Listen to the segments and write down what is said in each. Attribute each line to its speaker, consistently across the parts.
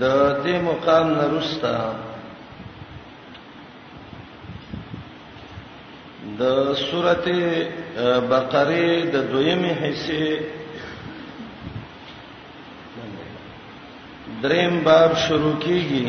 Speaker 1: د دې مقام نرستا د سورته بقره د دویمه حصے دریم باب شروع کیږي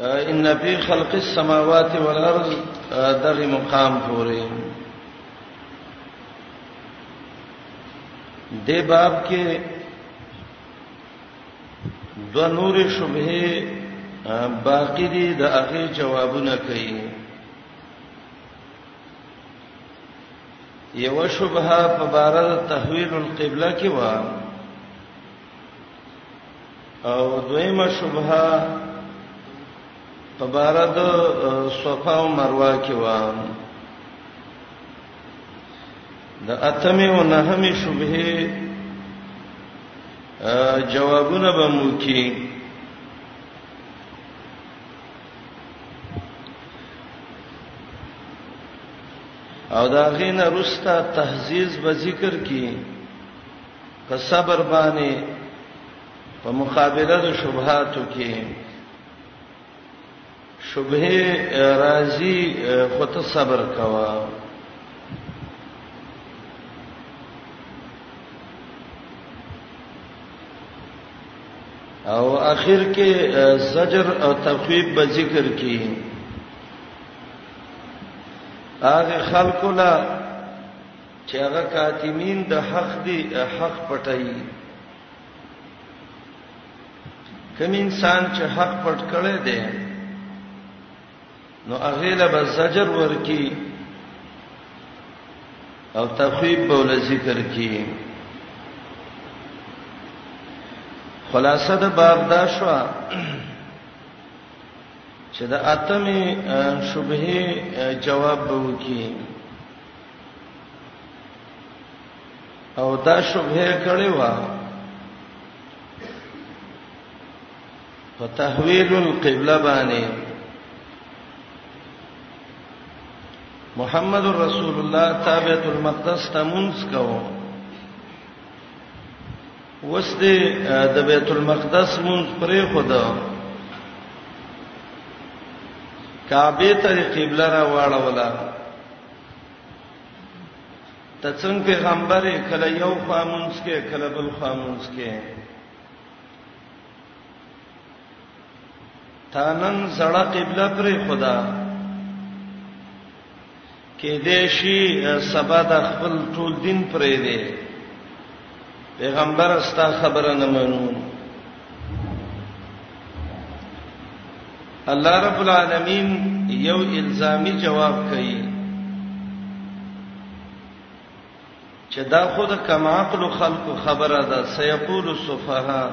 Speaker 1: ان فی خلق السماوات والارض دغه مقام پورې د باب کې د نور شبهه باقی دي د هغه جوابونه کوي یو شبهه په بار د تحویل القبله کې و او دویمه شبهه په بار د صفه او مروه کې و د اتمه او نهمه شبهه جوابونه به مو کې او دا غینه رستا تهذیز به ذکر کی په صبر باندې په مقابله د شبهاتو کې شبهه راضی خو ته صبر کوا او اخر کې زجر او تخویب به ذکر کی هغه خلکو لا چې هغه کاتمین د حق دی حق پټایي کوم انسان چې حق پټ کړي دی نو هغه له بزجر ورکی او تخویب په ول ذکر کی خلاصه د باب دا شو چې د اتمه شبهه جواب به وکي او دا شبهه کړي وا په تحویل القبله باندې محمد رسول الله تابعۃ المقدس تمونس کوو وسته د بیت المقدس مون پرې خدا کعبه ته قبله را واړوله ته څنګه پیغمبر کله یو خامونس کې کله بل خامونس کې تا نن زړه قبله پر خدا کې دې شي سبا د خپل ټول دین پرې دی پیغمبر استا خبره نه منو الله رب العالمین یو الزامی جواب کوي چې دا خود کم عقل خلق خبره ده سيقول السفهاء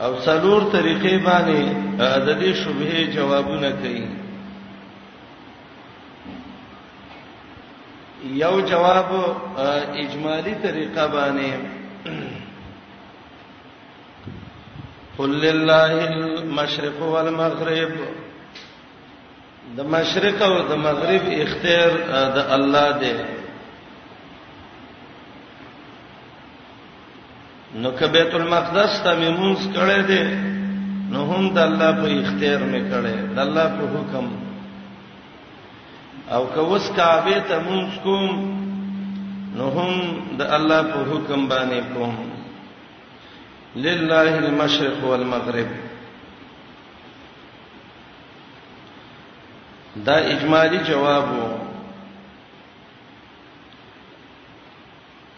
Speaker 1: او څلور طریقې باندې د دې شبهه جوابونه کوي یو جواب اجمالی طریقه باندې قل لله المشرق والمغرب د مشرق او د مغرب اختیار د الله دی نو که بیت المقدس ته مې مونږ کړه دې نو هم د الله په اختیار مې کړه د الله په حکم او که وس کعبه ته مونږ کوم نو هم د الله په حکم باندې کوم لله المشرق والمغرب دا اجمالی جواب وو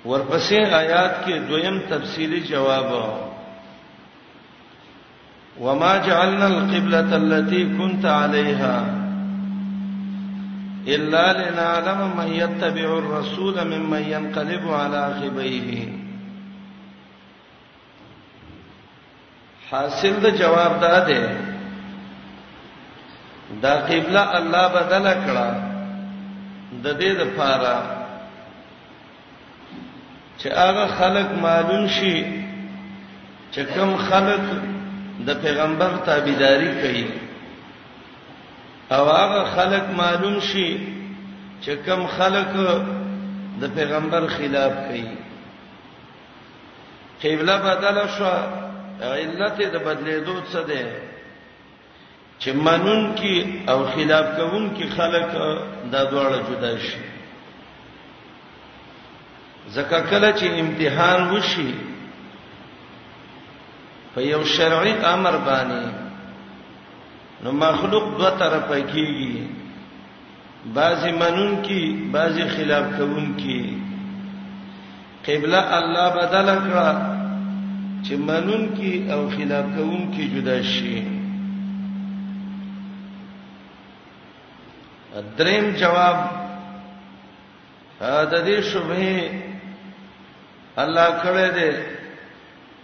Speaker 1: ورپسې آیات کې دویم تفصیلی جواب وما جعلنا القبلة التي كنت عليها إلا لنعلم من يتبع الرسول ممن ينقلب على عقبيه حاصل د جواب دا ده دا قبله الله بدل کړه د دې لپاره چې هغه خلق معلوم شي چې کوم خلق د پیغمبر تابعداري کوي او هغه خلق معلوم شي چې کوم خلق د پیغمبر خلاف کوي قبله بدل شو علت د بدلیدو څه ده چې منون کی او خلاف کوون کی خلق دا دواړه جدا شي زکه کله چې امتحان وشي په یو شرعي امر باندې نو مخلوق دوه طرفه کیږي بعضی منون کی بعضی خلاف کوون کی قبله الله بدل کړه چې منون کې او خلاف کوون کې جدا شي دریم جواب د دې شوبه الله کړه دې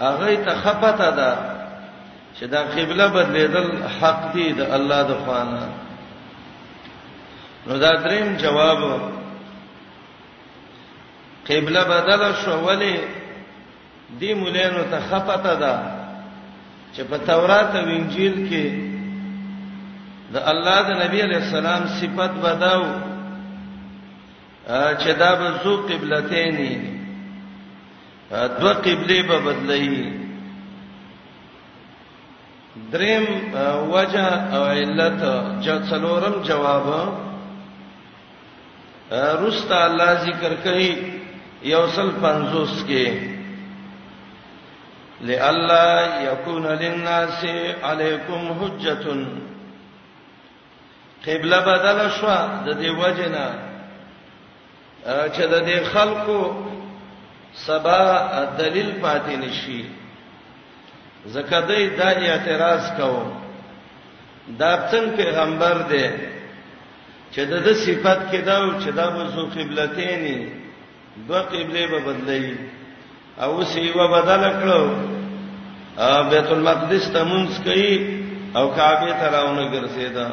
Speaker 1: هغه ته خپته ده چې دا قبله بدلیدل حق دی د الله د خوانه نو دا دریم جواب قبله بدل شو ولی دی مولانو ته خپته ده چې په تورات او انجیل کې د الله د نبی علی السلام صفت بداو چې دا به ذو قبلتین دوه قبله به بدلایي دریم وجه او علت جو څلورم جواب رست الله ذکر کوي یوصل 50 کې لئلا یکون للناس علیکم حجۃ قبله بدل شو د دې وجنه چې د دې خلکو سبا دلیل پاتې نشي زکه دې دا اعتراض کوو دا څنګه پیغمبر دی چې د دې صفت کې دا او چې دا به زو قبلتین دوه قبله به بدلې او سی و بدل کړو بیت المقدس ته مونږ کوي او کعبه ته راونه ګرځیدا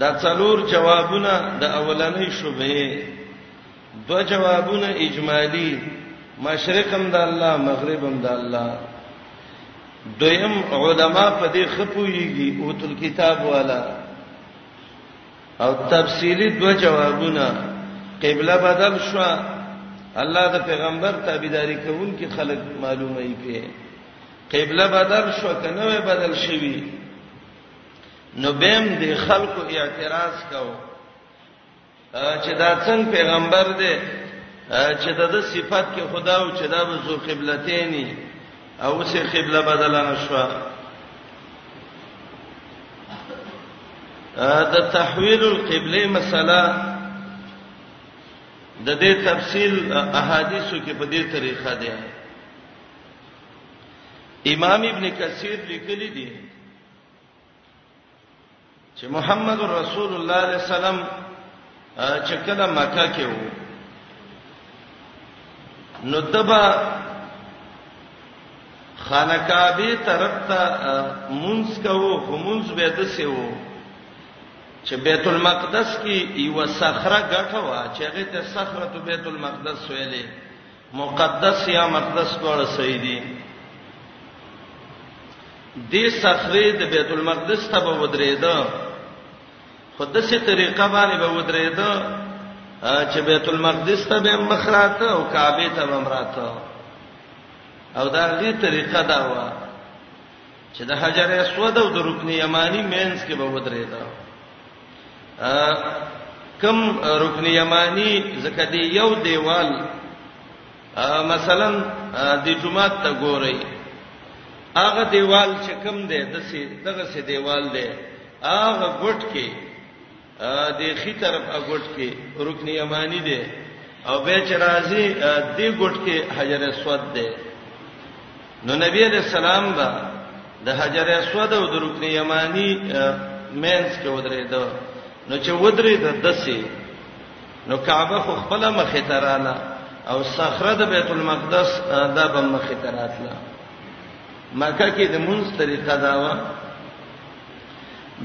Speaker 1: دا څلور جوابونه د اولنۍ شوبه دو جوابونه اجمالی مشرقم د الله مغربم د الله دویم علما په دې خپويږي او تل کتاب والا او تفصیلی دو جوابونه قبله بدل شو الله د پیغمبر تابعداري کوونکې خلک معلومه یې کې قبله بدل شو کنه بدل شوی نو بهم د خلکو اعتراض کاو چې دا څنګه پیغمبر دی چې د د صفات کې خدا او چې دا به زو قبلتینی او سه قبله بدل نه شو د تحویل القبله مسله د دې تفصیل احادیثو کې په دې طریقه ده امام ابن کثیر لیکلی دی چې محمد رسول الله صلی الله علیه وسلم چې کله مکه کې وو نو دبا خانقابه طرف ته مونږ کوو همونځ به د څه وو چې بیت المقدس کې یو صخره غټه و چې هغه ته صخره بیت المقدس ویلې مقدس یا مقدس ټول صحیح دي دې صخره د بیت المقدس ته به ودرېده خو د څه طریقه باندې به ودرېده چې بیت المقدس ته به مخراته او کعبه ته به مراته او دا غي طریقه دا و چې د حجر اسود او د رکن یمانی مینس کې به ودرېده کم رکن یمانی زکه دی یو دیوال مثلا د جمعات ته ګورئ هغه دیوال چې کم دی دسه دغه سه دیوال دی هغه ګټ کې د خي طرف اګټ کې رکن یمانی دی او به چې راځي د ګټ کې حجر اسود دی نو نبی علیہ السلام با د حجر اسود او د رکن یمانی مینس کې ودرېد نو چې ودرېد دسه نو کعبه خو خپل مخه تراله او صخره د بیت المقدس د به مخه تراتله مکه کې د مونږ طریقه دا و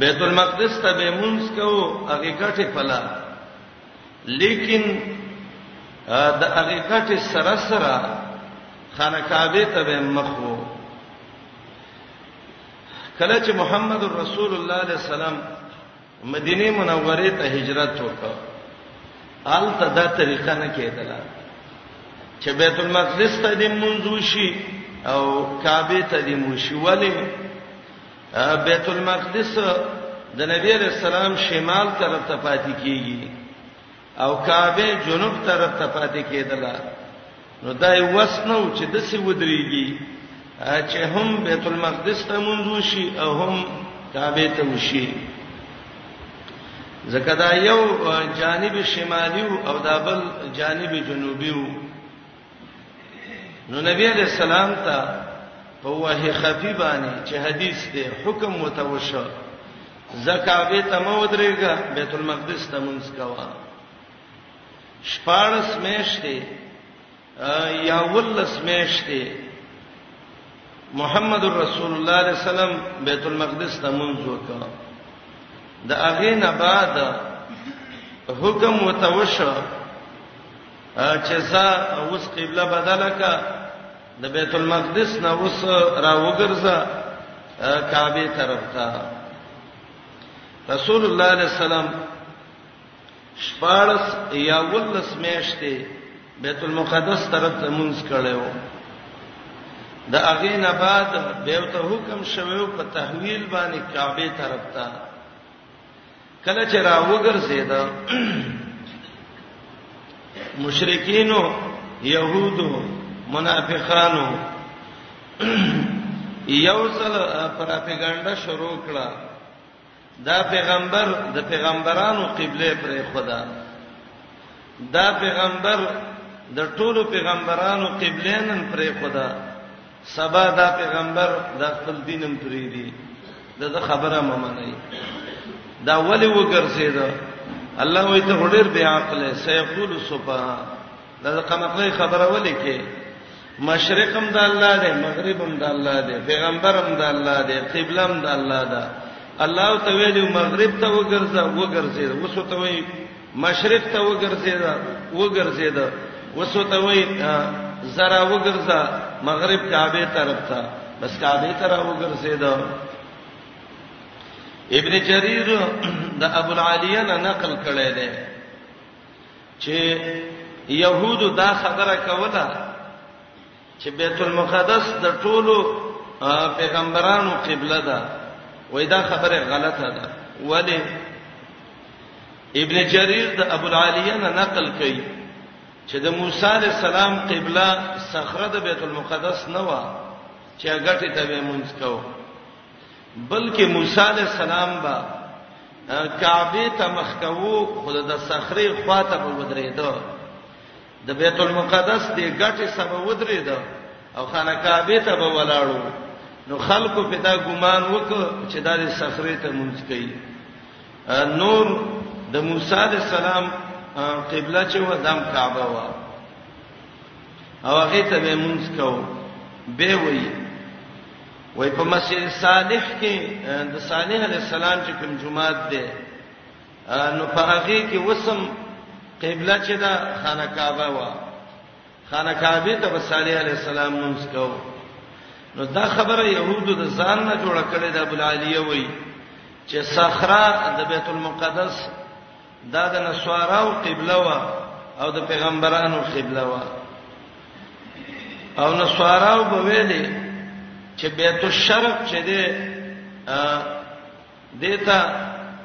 Speaker 1: بیت المقدس ته به مونږ کو هغه کټه پلا لیکن د هغه ګټه سره سره خانقابه ته به مخ وو کله چې محمد رسول الله علیه السلام مدینه منوره ته هجرت وکړ آل ته دا طریقه نه کېدله چې بیت المقدس ته دې منځو شي او کعبه ته دې مو شي ولی بیت المقدس د نبی علیہ السلام شمال طرف ته پاتې کیږي او کعبه جنوب طرف ته پاتې کیدله نو دا یو وسنو چې د سی ودرېږي چې هم بیت المقدس ته منځو شي او هم کعبه ته وشي ځکه دا یو جانب شمالي او دا بل جانب جنوبي وو نو نبی علیہ السلام ته په وحی خفی باندې چې حدیث دی حکم متوشو زکاوی ته مو درېګا بیت المقدس ته مونږ کوا شپارس میشته یا ولس میشته محمد رسول الله علیه السلام بیت المقدس ته مونږ وکړو د هغه نه بعد حکم وتوشو چې زه اوس قبله بدله کا د بیت المقدس نه اوس را وګرځه کعبه طرف ته رسول الله علیه السلام شپارس یا ولس میشته بیت المقدس طرف ته مونږ کړو د اغه نه بعد به ته حکم شوو په تحویل باندې کعبه طرف ته کله چې را وګرځید مشرکینو يهودو منافقانو یو ځل پروپاګاندا شروع کړه دا پیغمبر د پیغمبرانو قبله پر خدا دا پیغمبر د ټولو پیغمبرانو قبله نن پر خدا سبا دا پیغمبر دا خپل دینم پری دی دا, دا خبره ممنه دا ولی وګرځید الله وی ته هډیر بیا عقل سيقول سبا دا قمقله خبره ولی کې مشرقم د الله دی مغربم د الله دی پیغمبرم د الله دی قبلم د الله ده الله ته ویلو مغرب ته وګرځه وګرځي وسو ته وی مشرق ته وګرځېده، وګرځېده، اوس ورته وایي ځه را وګرځه مغرب کعبې طرف ته، بس کعبې ته را وګرځېده. ابن جرير د ابو العاليه نه نقل کړی دی چې يهودو دا خبره کوله چې بیت المقدس د ټولو پیغمبرانو قبله ده وای دا خبره غلطه ده ولی ابن جرير د ابو العالیه نه نقل کړي چې د موسی علی السلام قبله صخره د بیت المقدس نه و چې هغه ته به مونږ کو بلکې موسی علی السلام با کعبه ته مخ کوو خود د صخره خواته په ودرېدو د بیت المقدس د ګټه سبا ودرید او خانه کعبه ته به ولاړو نو خلکو په دا ګمان وک چې دا د صخره ته مونږ کوي نور د موسی علی السلام قبله چې و دم کعبه و او هغه ته به مونږ کو به وی وای په مسجد صالح کې د صالح علی السلام چې کوم جمعات ده نو په هغه کې وسم قبله چې دا خانه کعبه و خانه کعبه ته صالح علی السلام موږ کو نو دا خبره يهودو د ځان نه جوړ کړي د ابو العالیه وای چې صخره د بیت المقدس دا د نسواراو قبله و او د پیغمبرانو قبله و او نسواراو به ویلي چې بیت الشرق چې ده دیتا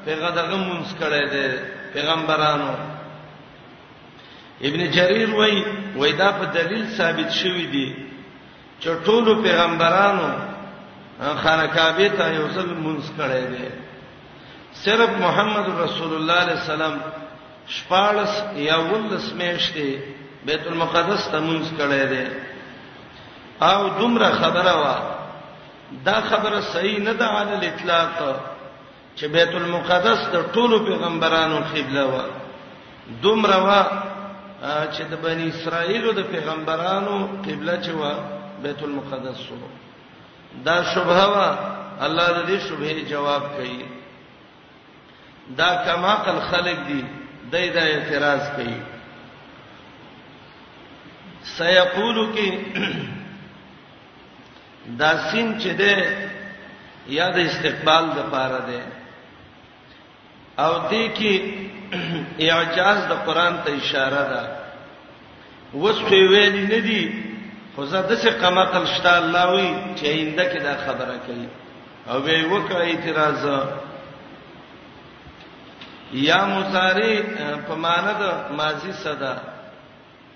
Speaker 1: پیغه دغه مونږ کړه دې پیغمبرانو ابن جرير وای وای دا په دلیل ثابت شوی دی چې ټول پیغمبرانو خانه کعبه ته یو ځل مونږ کړه دې صرف محمد رسول الله علیه السلام شپارس یا ولس میشته بیت المقدس ته مونږ کړه دې او دومره خبره وا دا خبره صحیح نه ده علی الاطلاق چې بیت المقدس د ټولو پیغمبرانو قبله و دومره و چې د بنی اسرائیلو د پیغمبرانو قبله چې و بیت المقدس و دا شبهه و الله د دې شبهه جواب کوي دا کما قل خلق دي دای دا اعتراض کوي سيقول کې دا سین چې ده یا د استقبال د پاره ده او دې کې اعجاز د قران ته اشاره ده وس په ویل نه دي خو زه د څه قمقل شته الله وی چې اینده کې دا خبره کوي او به وکړه اعتراض یا مصاری په معنی د ماضی صدا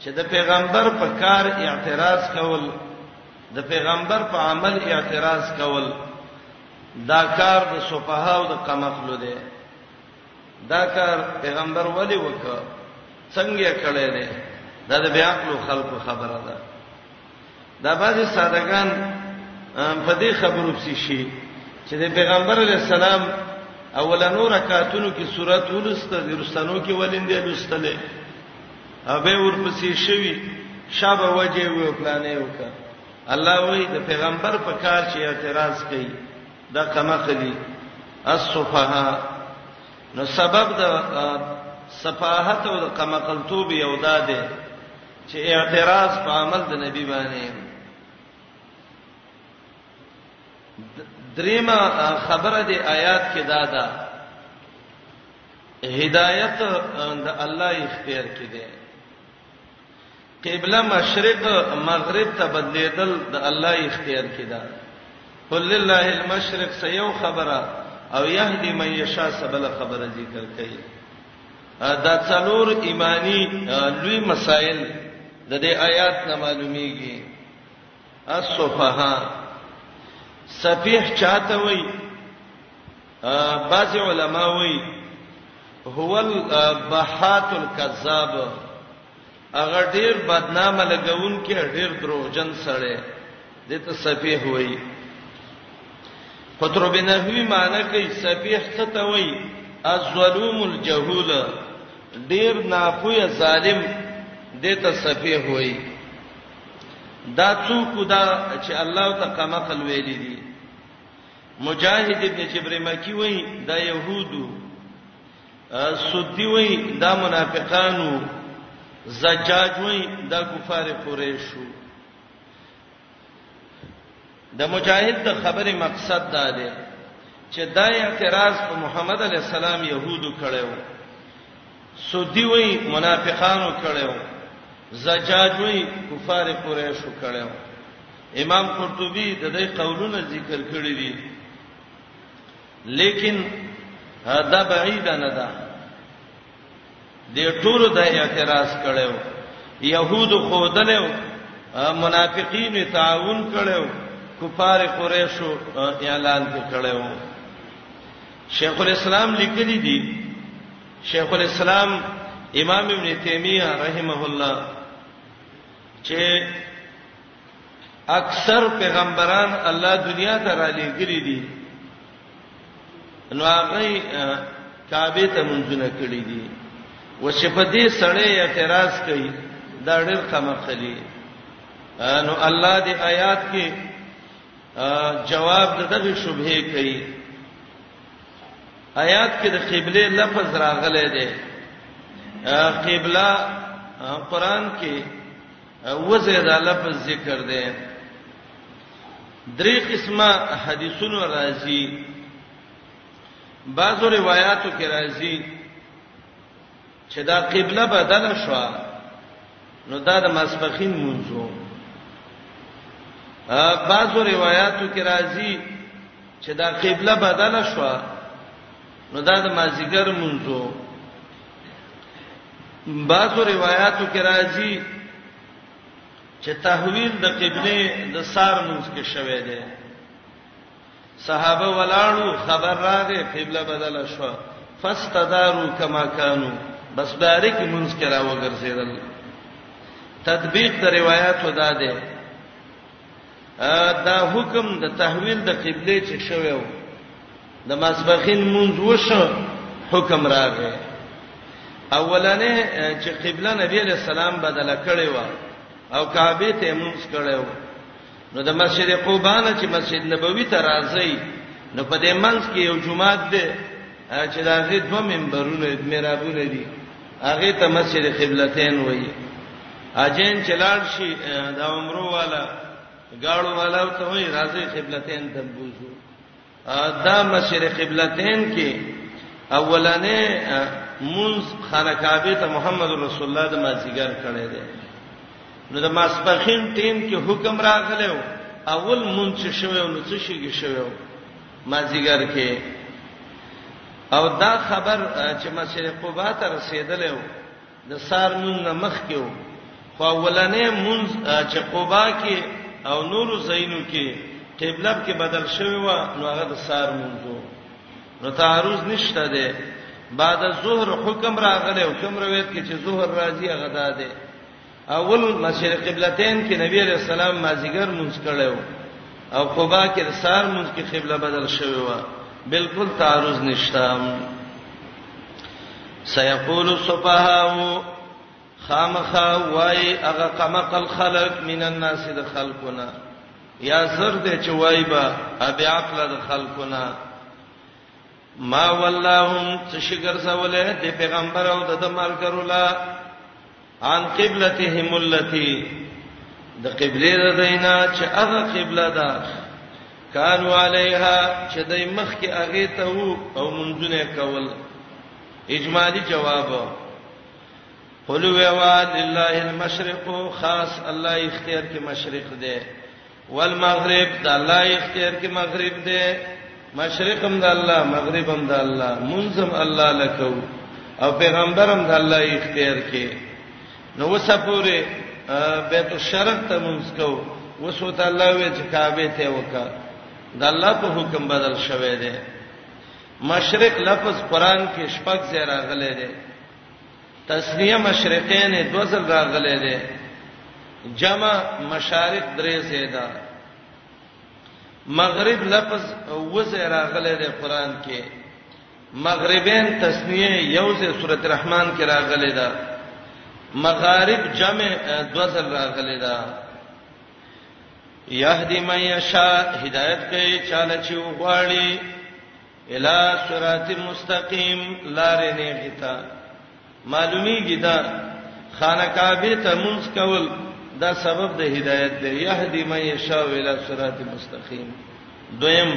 Speaker 1: چې د پیغمبر په کار اعتراض کول د پیغمبر په عمل اعتراض کول دا کار د سپها او د قمخلو دی دا کار پیغمبر ولی وکړ څنګه کړی دی دا د بیا خپل خلکو خبره ده دا بعضی سادهګان په دې خبرو پسې شي چې د پیغمبر علی السلام اولنو رکعاتونو کې سورۃ ولسته د رستنو کې ولندې لستلې ابه ورپسې شوی شابه وجه و پلانې وکړه الله وایي د پیغمبر په کار چې اعتراض کوي دا کما خلی الصفها نو سبب د صفاحت او د کما قلتوب یو داده چې اعتراض په عمل د نبی باندې دریمه خبره دی آیات کې دا ده هدایت د الله اختیار کې ده قبله مشرق مغرب ته بدلیدل د الله اختیار کې ده قل لله المشرق سيو خبره او يهدي من يشاء سبل خبره ذکر کوي دا څلور ایمانی لوی مسائل د دې آیات نه معلومیږي الصفها سفیح چاته وای بعض علما وای هو البحات الكذاب هغه ډیر بدنامه لګون کې ډیر دروغجن سره دته سفیه وای قطرب نحوی معنی کوي سفیه څه ته وای الظلوم الجهول ډیر ناپوی ظالم دته سفیه وای دا څوک دا چې الله ته کمقل ویل دي مجاهد ابن جبر مکی وای دا يهودو سدی وای دا منافقانو زجاج وای دا کفار قریشو د مجاهد د خبرې مقصد دا دی چې دا اعتراض په محمد علی السلام يهودو کړو سودی وای منافقانو کړو زجاج وای کفار قریشو کړو امام قرطبي د دې قولونه ذکر کړی دي لیکن دا بعید نه ده د ټولو د اعتراض کړو يهود خودلو منافقین تعاون کړو کفار قریشو اعلان کړو شیخ الاسلام لیکلی دی شیخ الاسلام امام ابن تیمیه رحمه الله چې اکثر پیغمبران الله دنیا ته را لېږلي دي نو هغه کعبه ته منځونه کړی دي وشپدې سړې اعتراض کوي دا ډېر کمخلي نو الله دې آیات کې جواب دغه شبهه کوي آیات کې د قبله لفظ راغلی دی قبله قران کې وځي دا لفظ ذکر دی درې قسمه حدیثونو راځي بعضو روایتو کې راځي چې دا قبله بدله شو نو دا د مسبخین منځو بعضو روایتو کې راځي چې دا قبله بدله شو نو دا د مازیګر منځو بعضو روایتو کې راځي چې تحویل د قبله د سار منځ کې شوه دی صحابه ولاړو خبر راغې قبله بدله شو فاستداروا كما كانوا بس بارک منځ کې راوګرځیدل تطبیق د روایتو دا ده دا حکم د تحویل د قبله چې شوو د ماسبخین مونږ وشو حکم راغی اولنې چې قبله نبی علیہ السلام بدل کړې و او کعبه ته مونږ کړې و نو د مسجد قباء نه چې مسجد نبوي ته راځي نو په دې منځ کې یو جمعه ده چې دا غي دوه منبرونه میرابونه دي هغه ته مسجد قبلتین وای اجین چلاړ شي دا عمرو والا گاړو والا ته وای راځي قبلتین ته بوزو دا مسجد قبلتین کې اولانې منز خانه کعبه ته محمد رسول الله د مازیګر کړي دي نو د ماسپخین ټیم کې حکم راغلو اول منز شوه نو څه شي شوه مازیګر کې او دا خبر چې مسجد قباء ته رسیدلی و د سار مون نه مخ کې و خو ولنې مون چې قباء کې او نور زینو کې قبله کې بدل شوی و نو هغه د سار مون وو نو تعارض نشته ده بعد الظهر حکم راغله حکم روایت کې چې ظهر راځي هغه ده اول مسجد قبلتین کې نبی علیہ السلام مازیګر مونږ کړو او قباء کې سار مونږ کې قبله بدل شوی و بالکل تعارض نشته سيقول السفهاء خامخا وای هغه قمقل خلق من الناس د خلقنا یا زر دې چې وای با ابي عقل د خلقنا ما ولاهم څه شي ګرځولې د پیغمبر او د ملګرو لا عن قبلتهم التي د قبله د دینا چې هغه قبله ده کانو علیها چې د مخ کې هغه ته او منځونه کول اجمالی جواب قلوا لله المشرق خاص الله اختیار کې مشرق ده والمغرب د الله اختیار کې مغرب دی مشرق هم د الله مغرب هم د الله منظم الله لکو او پیغمبر هم د الله اختیار کې نو وسپوره بیت الشرق ته مونږ کو وسو ته الله وې چې کعبه ته وکا د الله په حکم بدل شوه دی مشرق لفظ قران کې شپږ ځای راغلی دی تسنیه مشرقین دو ځل راغلي دي جمع مشارق درې زیاده مغرب لفظ وزه راغلي دي قران کې مغربین تسنیه یوزه سورته رحمان کې راغلي ده مغارب جمع دو ځل راغلي ده یهدی من یشا هدایت کوي چاله چې وغواړي الی صراط مستقیم لار نیغی تا معلومیږي دا خانکابه ته مونږ کول دا سبب د هدایت دی یهدی من یشاء الی صراط مستقیم دویم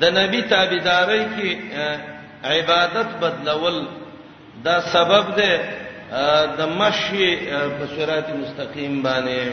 Speaker 1: د نبی تابعداري کې عبادت بدلول دا سبب دی د مشی په صراط مستقیم باندې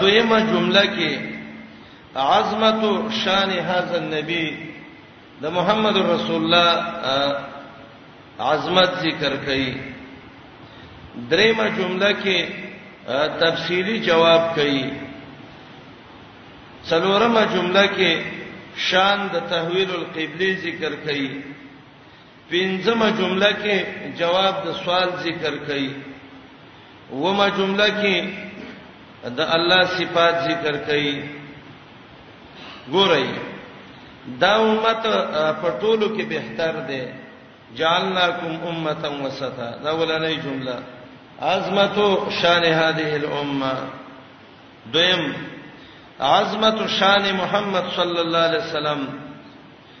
Speaker 1: دویمه جمله کې عظمت شان هاذا النبي د محمد رسول الله عظمت ذکر کړي دریمه جمله کې تفصیلی جواب کړي څلورمه جمله کې شان د تحویل القبلی ذکر کړي پنځمه جمله کې جواب د سوال ذکر کړي ومه جمله کې د الله صفات ذکر کړي ګورئ دا امت په ټولو کې بهتر ده جعلناکم امه وسطا دا ولنې جمله عظمت شان هذه الامه دویم عظمت شان محمد صلی الله علیه وسلم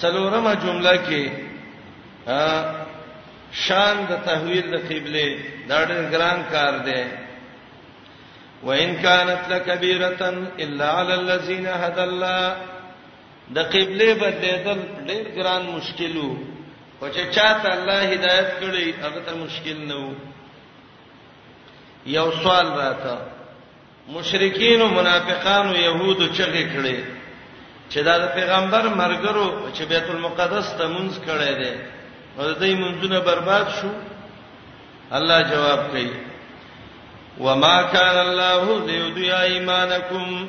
Speaker 1: څلورمه جمله کې شان د تحویل د قبله دا ډېر ګران کار دی وان كانت لكبيره الا على الذين هدى الله د قبله بدلیدل ډېر ګران مشکلو او چې چاته الله هدایت کړي هغه ته مشکل نه وو یو سوال راته مشرکین او منافقان او يهودو چغې کړې چې دا د پیغمبر مرګرو چې بیت المقدس ته مونږ کړې ده نو د دې مونږونه برباد شو الله جواب کوي وما كان الله ليضيع ايمانكم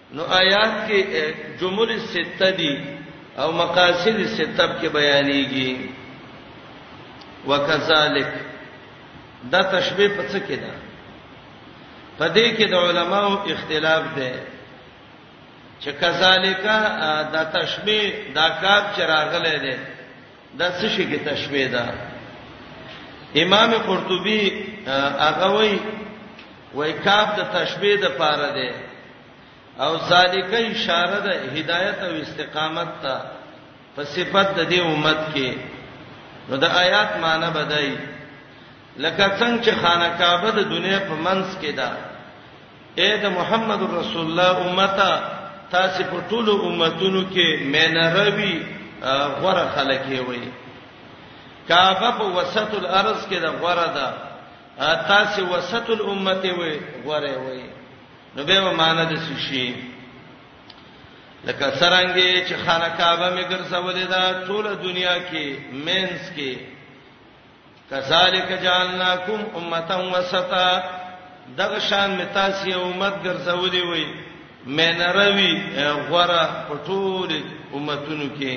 Speaker 1: نو آیات کې جمل سته دي او مقاصد سته کې بیانېږي وکذالک دا تشبیه په څه کې ده په دې کې د علماو اختلاف ده چې کذالک دا تشبیه دا کاپ چراغله ده دا څه شي کې تشبيه ده امام قرطبي هغه وای وای کاف د تشبيه د پاره ده او ذالک اشاره ده هدایت او استقامت ته په صفت د دې امت کې نو د آیات معنی بدای لکه څنګه چې خانه کعبه د دنیا په منځ کې ده اې د محمد رسول الله امته تاسو په ټولو امتونو کې مینروي غوره خلک یې وي کعبه په وسط الارض کې د غوره ده تاسو وسط الامه وي غوره وي نو به معنا د سشي لکه سرانګي چې خانه کعبه مې ګرځولې ده ټول دنیا کې مینس کې کذالک جعلناکم امه وسطا دغه شان می تاسو یو امت ګرځولې وي مینروي غره پټول امتونو کې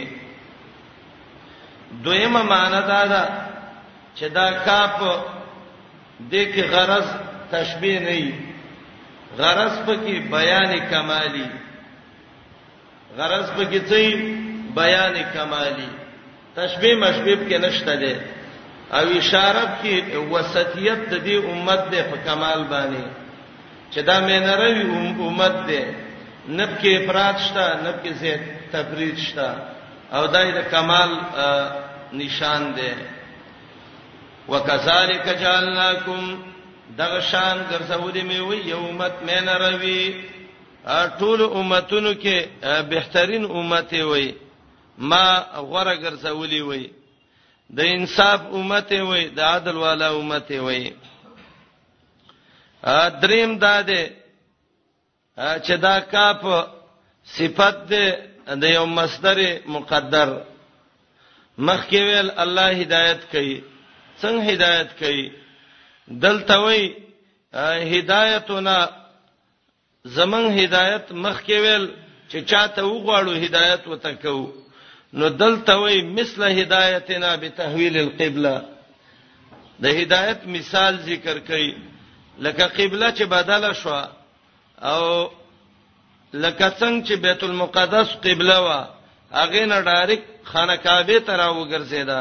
Speaker 1: دویمه معنی دا ده چې دا کاپ د کې غرض تشبیه نه وي غرض پکې بیان کمالي غرض په کې څه بیان کمالی تشبیه مشبیب کې نشته ده او اشاره کې وسطیت د دې امت ده په کمال باندې چې دا مینروي امت ده نب کې افراط شته نب کې زه تفرید شته او دای د کمال نشان ده وکذالک جعلناکم دغه شان ګرځولې مې وي یومت مینروي ټول امتونو کې بهترین امت وي ما غوړه ګرځولي وي د انصاف امت وي د عدل والا امت وي ا دریم دا ده چې دا کاپ صفت ده د یو مصدر مقدر مخکې ویل الله هدایت کوي څنګه هدایت کوي دلته وی هدایتنا زمنګ هدایت مخکې ویل چې چاته وغواړو هدایت وتکو نو دلته وی مثل هدایتنا بتحویل القبله د هدایت مثال ذکر کړي لکه قبله چې بدله شو او لکه څنګه چې بیت المقدس قبله وا هغه نه ډایرک خانه کعبه ته راوګرځیدا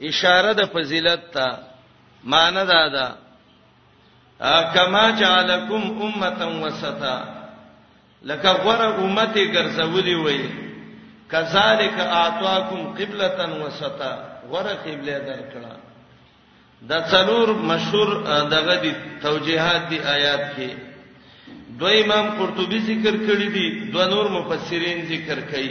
Speaker 1: اشاره د فضیلت ته معنی دا ده کما جعلکم امه وسطا لکه غره امته ګرځولې وي کذالک اعطاکم قبلة وسطا غره قبله درکړه د څلور مشهور دغه دي توجيهات دي آیات کې دوی امام قرطبي ذکر کړی دي دوه نور مفسرین ذکر کړي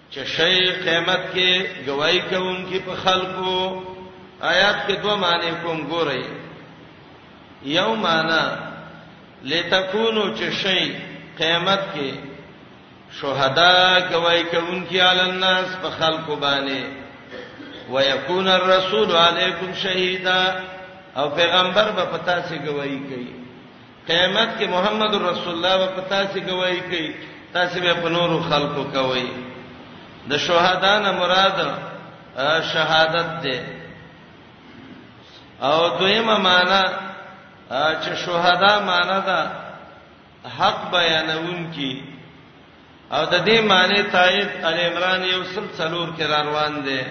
Speaker 1: چې شی قیامت کې گواہی کوونکی په خلکو آیات کې دوه معنی کوم ګورئ یو معنی لتكونو چې شی قیامت کې شهدا گواہی کوونکی علی الناس په خلکو باندې ويكون الرسول علیکم شهیدا او پیغمبر به پتا سي گواہی کوي قیامت کې محمد رسول الله به په تاسو گواہی کوي تاسو به په نورو خلکو کوي د شهادانه مراد شهادت ده او دویمه معنی چې شهدا معنی ده حق بیانون کی او د دې معنی تایید ال عمران یو سل څلور کې را روان دی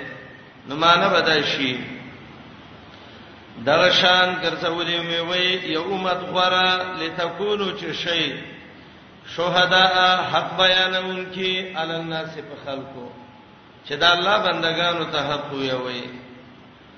Speaker 1: نو معنی بدای شي درشان ګرځولې مې وې یو امت غره لتكونو چې شي شهدا حق بیانونکي علی الناس په خلکو چې دا الله بندگانو ته حق وي وي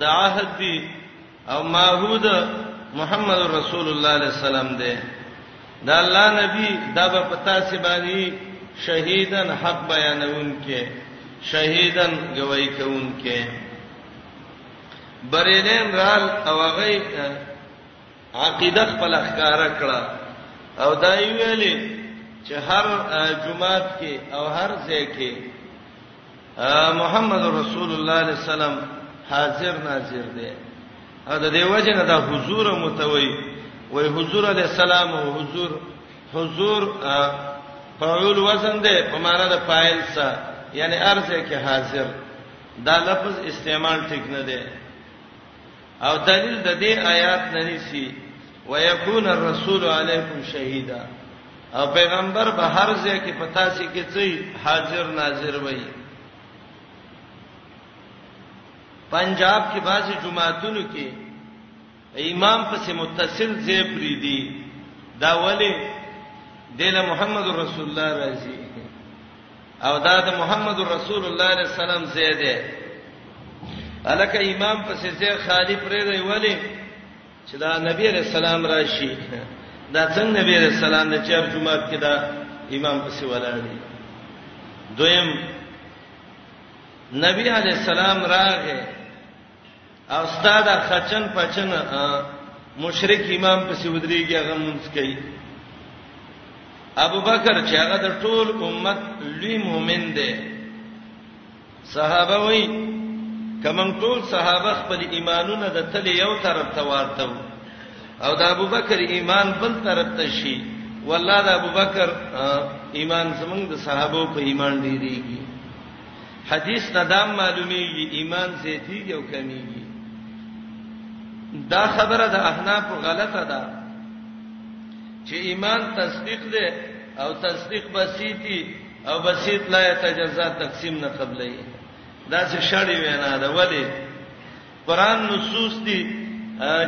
Speaker 1: د عهد دی او معهود محمد رسول الله علیه السلام دی دا الله نبی دا په پتا سی باندې شهیدن حق بیانون کې شهیدن گواہی کوون کې بریلین رال او هغه عقیده خپل اخکار کړه او دا ویلې چې هر جمعات کې او هر ځای کې محمد رسول الله صلی الله علیه وسلم حاضر ناظر دی دا دی وجه نه دا حضور متوي وای حضور علی السلام او حضور حضور فعول وزن دی په معنا د فاعل سره یعنی ارزه کې حاضر دا لفظ استعمال ټیک نه دی او دلیل د دې آیات نه نسی ويكون الرسول عليكم شهيدا او پیغمبر به هر ځای کې پتا سي کې څه حاضر ناظر وي پنجاب کې بعضي جماعتونو کې امام پس متصل ځای پری دي دا ولی دله محمد رسول الله راځي او دا د محمد رسول الله علیه السلام زید دی الکه امام پسې زه خالی پرې دی ولی چې دا نبی علیہ السلام راشي دا څنګه نبی علیہ السلام د چار جمعه کې دا امام پسې ولاړ دی دویم نبی علیہ السلام راغه او استاد خچن پچن مشرک امام پسې ودرېږي هغه مونږ کوي ابو بکر چې هغه د ټول امت لوی مؤمن دی صحابه وای کمن ټول صحابه خپل ایمانونه د تل یو طرف ته ورته او د ابو بکر ایمان بل طرف ته شي والله د ابو بکر ایمان زمونږ د صحابه په ایمان ډیریږي حدیث نه دا معلومیږي ایمان زیاتیږي او کمیږي دا خبره د احناف غلطه ده چې ایمان تصدیق ده او تصدیق بسیتی او بسیط لا یتجزا تقسیم نه قبلې دا څه شړی وینا ده ولی قران نصوص دي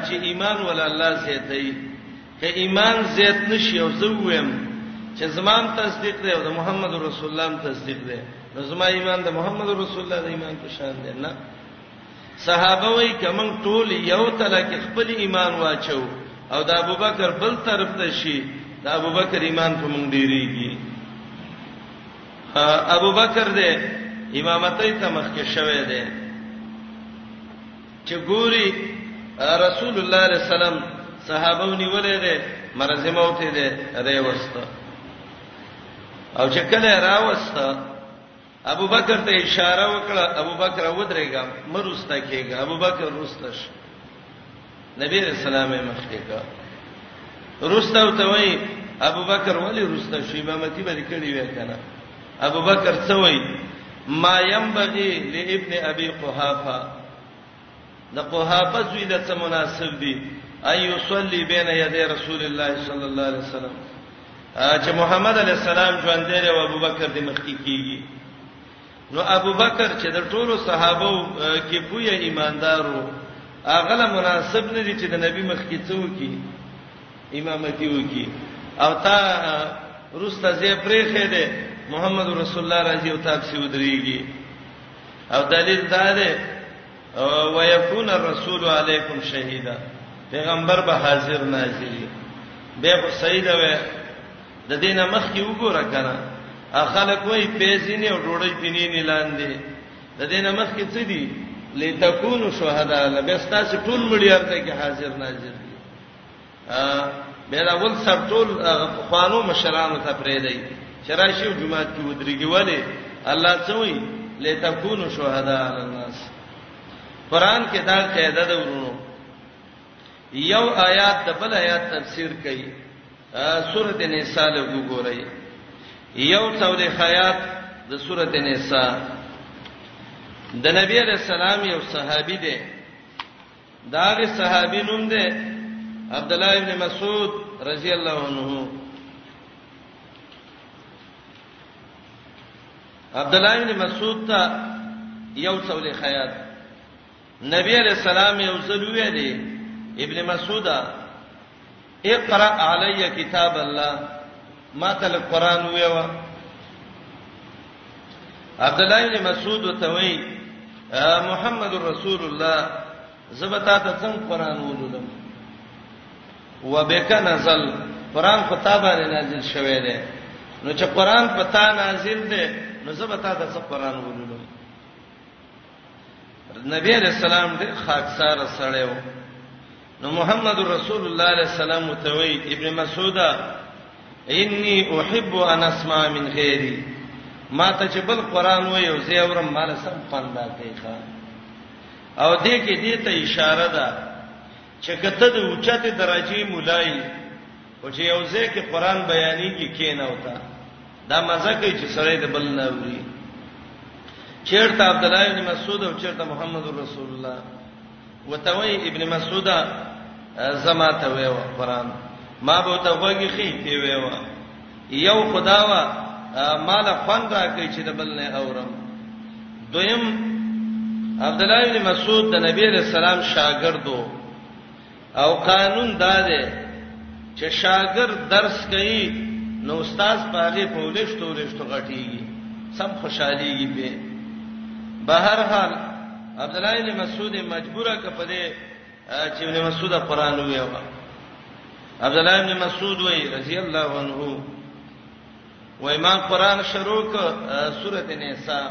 Speaker 1: چې ایمان ول الله زیاتای که ایمان زیات نشي او زه ویم چې زمام تصدیق دی او د محمد رسول الله تصدیق دی نو زما ایمان د محمد رسول الله د ایمان په شان دی نه صحابه وای کمن ټول یو تل کې خپل ایمان واچو او د ابوبکر بل طرف ته شي د ابوبکر ایمان په مونږ ډیریږي ابو بکر دې امامتۍ ته مخکې شوه دې چې ګوري رسول الله صلی الله علیه وسلم صحابه ونیولې دې مرزمه وته دې ریوست او چې کله راوست ابو بکر ته اشاره وکړه ابو بکر ودرېګا مرسته کېګا ابو بکر رستش نبی رسول الله مخکې کا رستو ته وای ابو بکر ولی رستو شی امامتی باندې کړی وای کنه ابو بکر څه وای ما ينبغي لابن ابي قحافه د قحافه زوی له څه مناسب دی اي يصلي بين يدي رسول الله صلى الله عليه وسلم چې محمد عليه السلام ژوند دی او ابو بکر د مخ کې کیږي نو ابو بکر چې د ټولو صحابه کې پوی ایماندارو اغله مناسب نه دي چې د نبی مخ کې څو کې امامتي وکي او تا روسته زی پرېخې ده محمد رسول الله راځي او تاب سی ودرېږي او دلیل دا ده ويكون الرسول عليكم شهيدا پیغمبر به حاضر ناظر به سید وې د دې نه مخکې وګوره کنه خلک وای پیسینه او ډوړی پینینه لاندې د دې نه مخکې څه دي لتكونوا شهداء لبستا چې ټول مليار ته کې حاضر ناظر دي ا بل اول سر ټول خوانو مشرانو ته پرې دی چې راشي جمعه کې ودرېږي وله الله څه وایي لتكونوا شهداء على الناس قران کې دا قاعده ده ورونو یو آیات د بل آیات تفسیر کوي سورته نساء له وګورئ یو څولې آیات د سورته نساء د نبی علیہ السلام یو صحابي دی داغه صحابي نوم دی عبد الله ابن مسعود رضی الله عنه عبد الله ابن مسعود ته یو څولې خیات نبی علیہ السلام یو ځل ویلي ابن مسعود اقرا علی کتاب الله ما تل قران ویوا عبد الله بن مسعود وتوی محمد رسول الله زبتا ته څنګه قران ولولم وبک نزل قران په تا باندې نازل شوه دی نو چې قران په تا نازل دی نو زبتا ته څنګه قران ولولم نبی علیہ السلام ډېر خاکسار سره و نو محمد رسول الله علیه السلام متوي ابن مسعود انی احب ان اسمع من غیری ما ته چې بل قران و یو زی اورم مال سم پندا کوي ښا او دې کې دې ته اشاره ده چې کته د اوچته درجه مولای او چې یو ځای کې قران بیانېږي کینه وتا دا مزه کوي چې سره د بل نه وری چیرته عبد الله بن مسعود او چیرته محمد رسول الله وتوي ابن مسعود زما ته ویو قران ما به ته وګی خې ته ویو یو خداوا مال فن راکې چې د بل نه اورم دویم عبد الله بن مسعود د نبی رسول الله شاګردو او قانون دا دی چې شاګرد درس کوي نو استاد پاغه په ولښتو ولښتو غټيږي سم خوشحاليږي به به هر حال عبد الله بن مسعود مجبوره کپدې چې ابن مسعود قران ویو عبد الله بن مسعود وی رضی الله عنه و ایمان قران شروع ک سورته نساء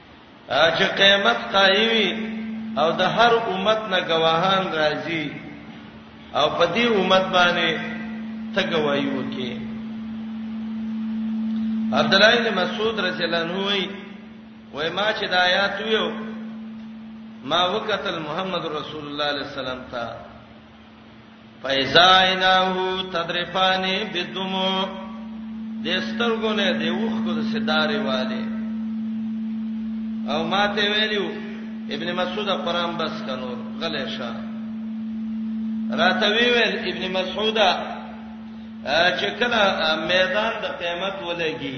Speaker 1: چې قیامت قایوي او د هر امت نه گواهان راځي او په دې امت باندې ته گواہی وکي عبد الله بن مسعود رضی الله عنه وای وای ما چې د آیات یو ما وکتل محمد رسول الله صلی الله علیه وسلم ته فایزا عیناه تدرفانی بدمو د سترګو نه دی وښ کو د سدارې والے او ماته ویلو ابن مسعود قران بس کنو غلې شه راته ویل ابن مسعود چې کله میدان د قیامت ولګي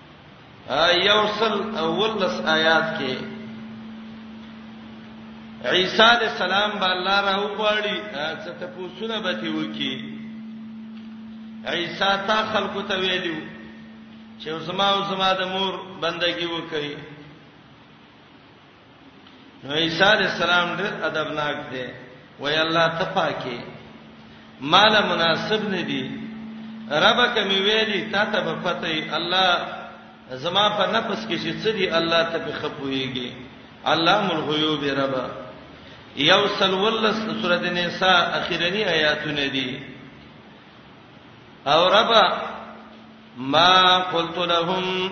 Speaker 1: یوصل اولس آیات کې عیسی علی السلام به الله راو غواړي چې ته پوښتنه به تی وکی عیسی تا خلکو ته ویلو چې زما او زما د مور بندگی وکړي نو عیسی علی السلام ډېر ادبناک دی وای الله ته پاکي مال مناسب نه دی ربک می ویلی تا ته په پته ای الله زما په نفس کې چې څه دی الله ته په خپويږي علام الغیوب رب یو سل ولس سورۃ النساء اخیرنی آیاتونه دي او رب ما قلت لهم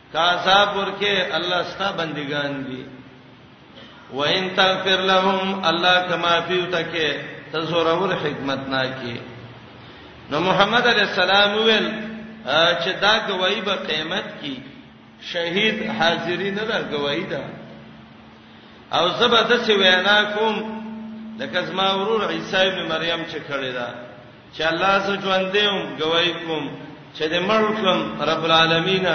Speaker 1: که عذاب ورکه الله ستا بندگان دي وان تغفر لهم الله کما فیو تکه تزورور حکمت نه کی نو محمد علی السلام ویل چې دا گواہی به قیامت کی شهید حاضری نه دا گواہی ده او زبر د څه وینا کوم لکه زما ورور عیسی ابن مریم چې کړی دا چې الله ز ژوند یو گواہی کوم چې د مړ کوم رب العالمین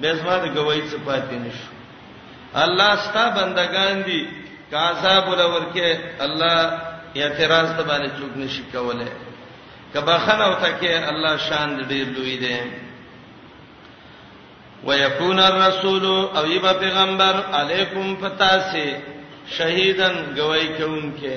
Speaker 1: به زما د گواہی څخه پاتې نشو الله ستا بندگان دي کاذاب ولور کې الله اعتراض ته باندې چوک نشي کوله کبا خنه او تکي الله شان دې لوی دی ويكون الرسول او يبا پیغمبر علیکم فتاسه شهیدن گواہی کوونکې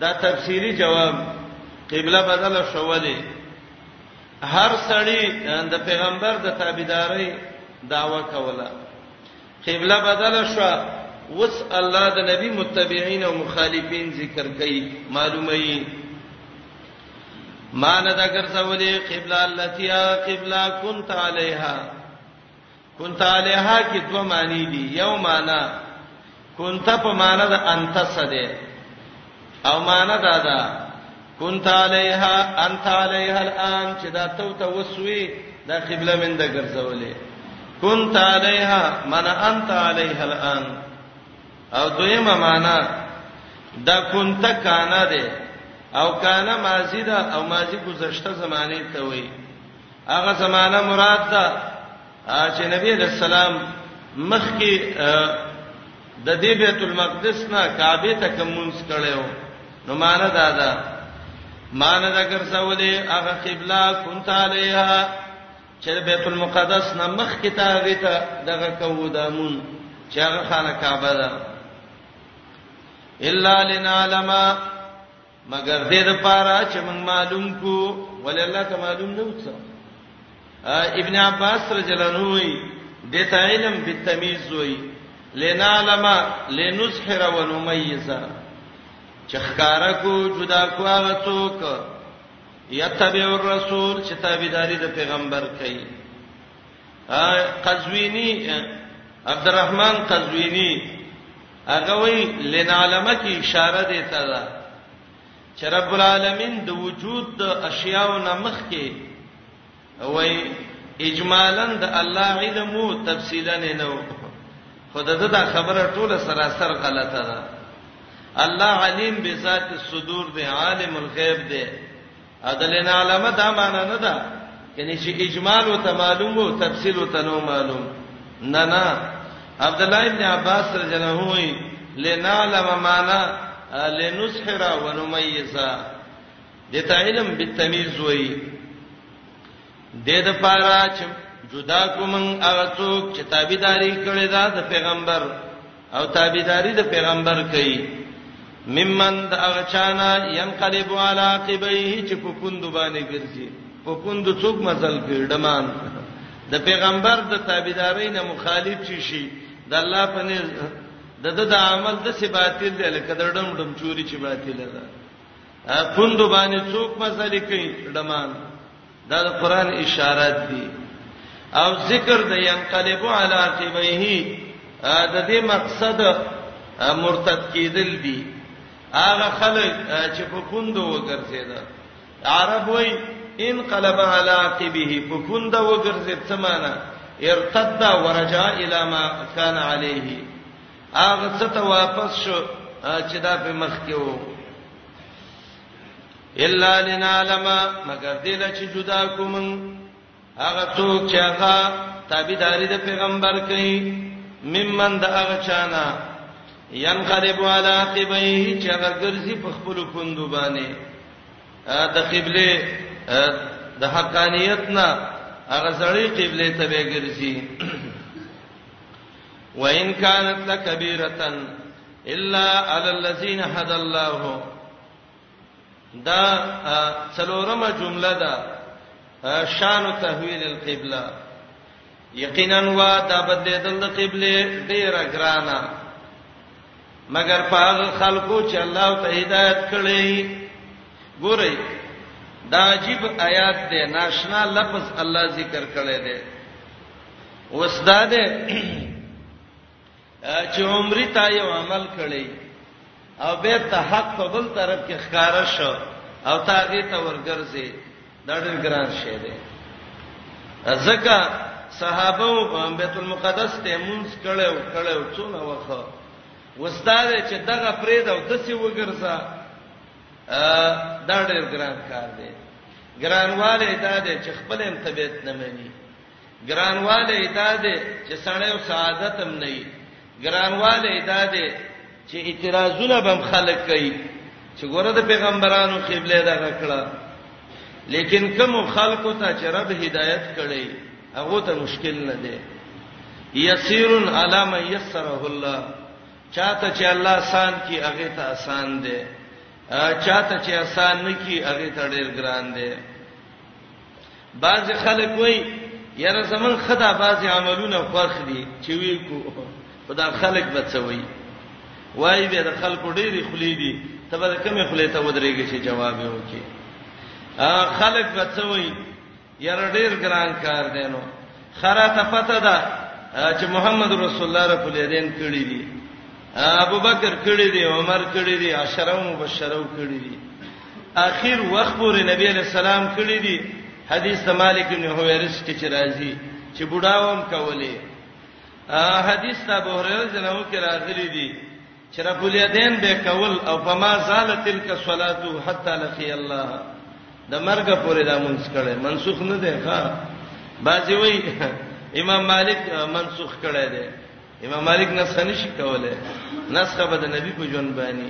Speaker 1: دا تفسیری جواب قبله بدل شو ولې هر سړی د پیغمبر د تابعداري داوا کوله قبله بدل شو وس الله د نبی متبعین او مخالفین ذکر کوي معلومه یي مان دا ګرځولې قبله التي قبله كنت عليها كنت عليها کې دوه معنی دي یو معنی كنت په معنی د انت سده او معنی دا ده كنت عليها انت عليها الان چې دا تو ته وسوي دا قبله من د ګرځولې كنت عليها من انت عليها الان او دویمه معنی دا كنت کانا ده او کانا ماضی ده او ماضی گذشته زمانه ته وایي هغه زمانہ مراد ده چې نبی علیہ السلام مخ کې د دې بیت المقدس نه کعبه ته کومونس کړو نو مان دا دا مان دا ګرځولې هغه قبله كنت عليها چې بیت المقدس نه مخ کې ته وې ته دغه کوو دامون چې هغه خانه کعبه ده الا لنعلم مگر دې د پاره چې موږ معلوم کو ولې الله ته معلوم نه وڅ ابن عباس رضی الله عنه وی د تعلم بالتمیز وی لنعلم لنسحر ونميز چې ښکارا کو جدا کو هغه څوک یتبع الرسول چې تابعداري د پیغمبر کوي قزوینی عبدالرحمن قزوینی هغه وی لنعلمه کی اشاره دی ته دا چې رب العالمین د وجود د اشیاء نه مخ کې وای اجمالا د الله علم او تفصیلا نه نو خدای دا خبره ټوله سراسر غلطه ده الله علیم بذات الصدور دی عالم الغیب دی ادلن علامه دا معنا نه ده یعنی چې اجمال او تمالوم او تفصیل او تنو معلوم نه نه عبد الله ابن عباس رضی الله عنه وی لنعلم معنا لنسحر ونميز دته علم بالتمیز وی د دې لپاره چې جدا کوم هغه څوک چې تابعداري کړي دا د پیغمبر او تابعداري د پیغمبر کوي ممن د اغچانا ينقلب على عقبيه چې په پوند باندې ګرځي په پوند څوک مزل کوي دمان د پیغمبر د تابعداري نه مخالف شي شي د الله په نه د د د عمل د سی باطل دی لکه د ډم ډم چوری چې باطل ده پوند باندې څوک مزل کوي دمان دا د قران اشارات دي او ذکر د ينقلب علی عقبیه د دې مقصد مرتد کېدل دي هغه خلک چې په پوندو وګرځیدل عرب وای ان قلب علی عقبیه په پوندو وګرځید څه معنی ارتد ورجا الی ما کان علیه هغه څه ته واپس شو چې دا په مخ کې وو الا لنعلم مگر دې لا چې جدا کوم هغه څوک چې هغه تابعداري د پیغمبر کوي ممن د هغه چانا ينقلب على عقبيه چې هغه ګرځي په خپل پوندو باندې د قبله د حقانيت نه هغه ځړې قبله ته به ګرځي وان كانت لكبيره الا علی الذین هدى الله دا څلورمه جمله ده شان تحویل القبلة یقینا وا دا بدلیدل د قبله ډیره ګرانه مگر پاغ خلقو چې الله ته هدایت کړی ګورئ دا عجیب آیات دی ناشنا لفظ الله ذکر کړی دی وسداده چې عمرې ته یو عمل کړی او به ته حق په بل طرف کې ښکارا شو او تا دې ته ورګرځي دا ډېر ګران شی دی ځکه صحابه او بیت المقدس ته مونږ کړو کړو څونه وخت وستاد چې دغه فرید او دسی وګرځا دا ډېر ګران کار دی ګرانواله دا دی چې خپل هم طبيعت نه مني ګرانوالی دا دی چې سړی او سعادت هم نه وي ګرانوالی دا دی چې اعتراضونه بم خلک کوي چې ګوره د پیغمبرانو قبله دا کړه لیکن کوم خلکو ته چې رب هدایت کړي هغه ته مشکل نه دی یسیر علی من یسره الله چاته چې الله آسان کی هغه ته آسان دی چاته چې آسان نه کی هغه ته ډیر ګران دی بعض خلک وای یاره زمون خدا بعض عملونه خوښ دي چې وی کو خدا خلک بچوي وای به د خلکو ډېری خلی دي ته به کومه خلی ته ودرېږي چې جواب یې وکي ا خلک بچوي یاره ډېر ګران کار دی نو خره ته پته ده چې محمد رسول الله رب الیدین کړی دي ابو بکر کړی دي عمر کړی دي عشره مبشره کړی دي اخر وخت پورې نبی علیہ السلام کړی دی حدیث د مالک بن حویرث کې چې راځي چې بډاوم کولې حدیث د ابو هريره جنو کې راغلي دي چې رب الیدین به کول او فما زال تلک صلاتو حتا لقي الله د مرګ پورې دا مونږ کړي منسوخ نه دی ښا بازی وای امام مالک منسوخ کړي دی امام مالک نسخه نشي کوله نسخه به د نبی په ژوند باندې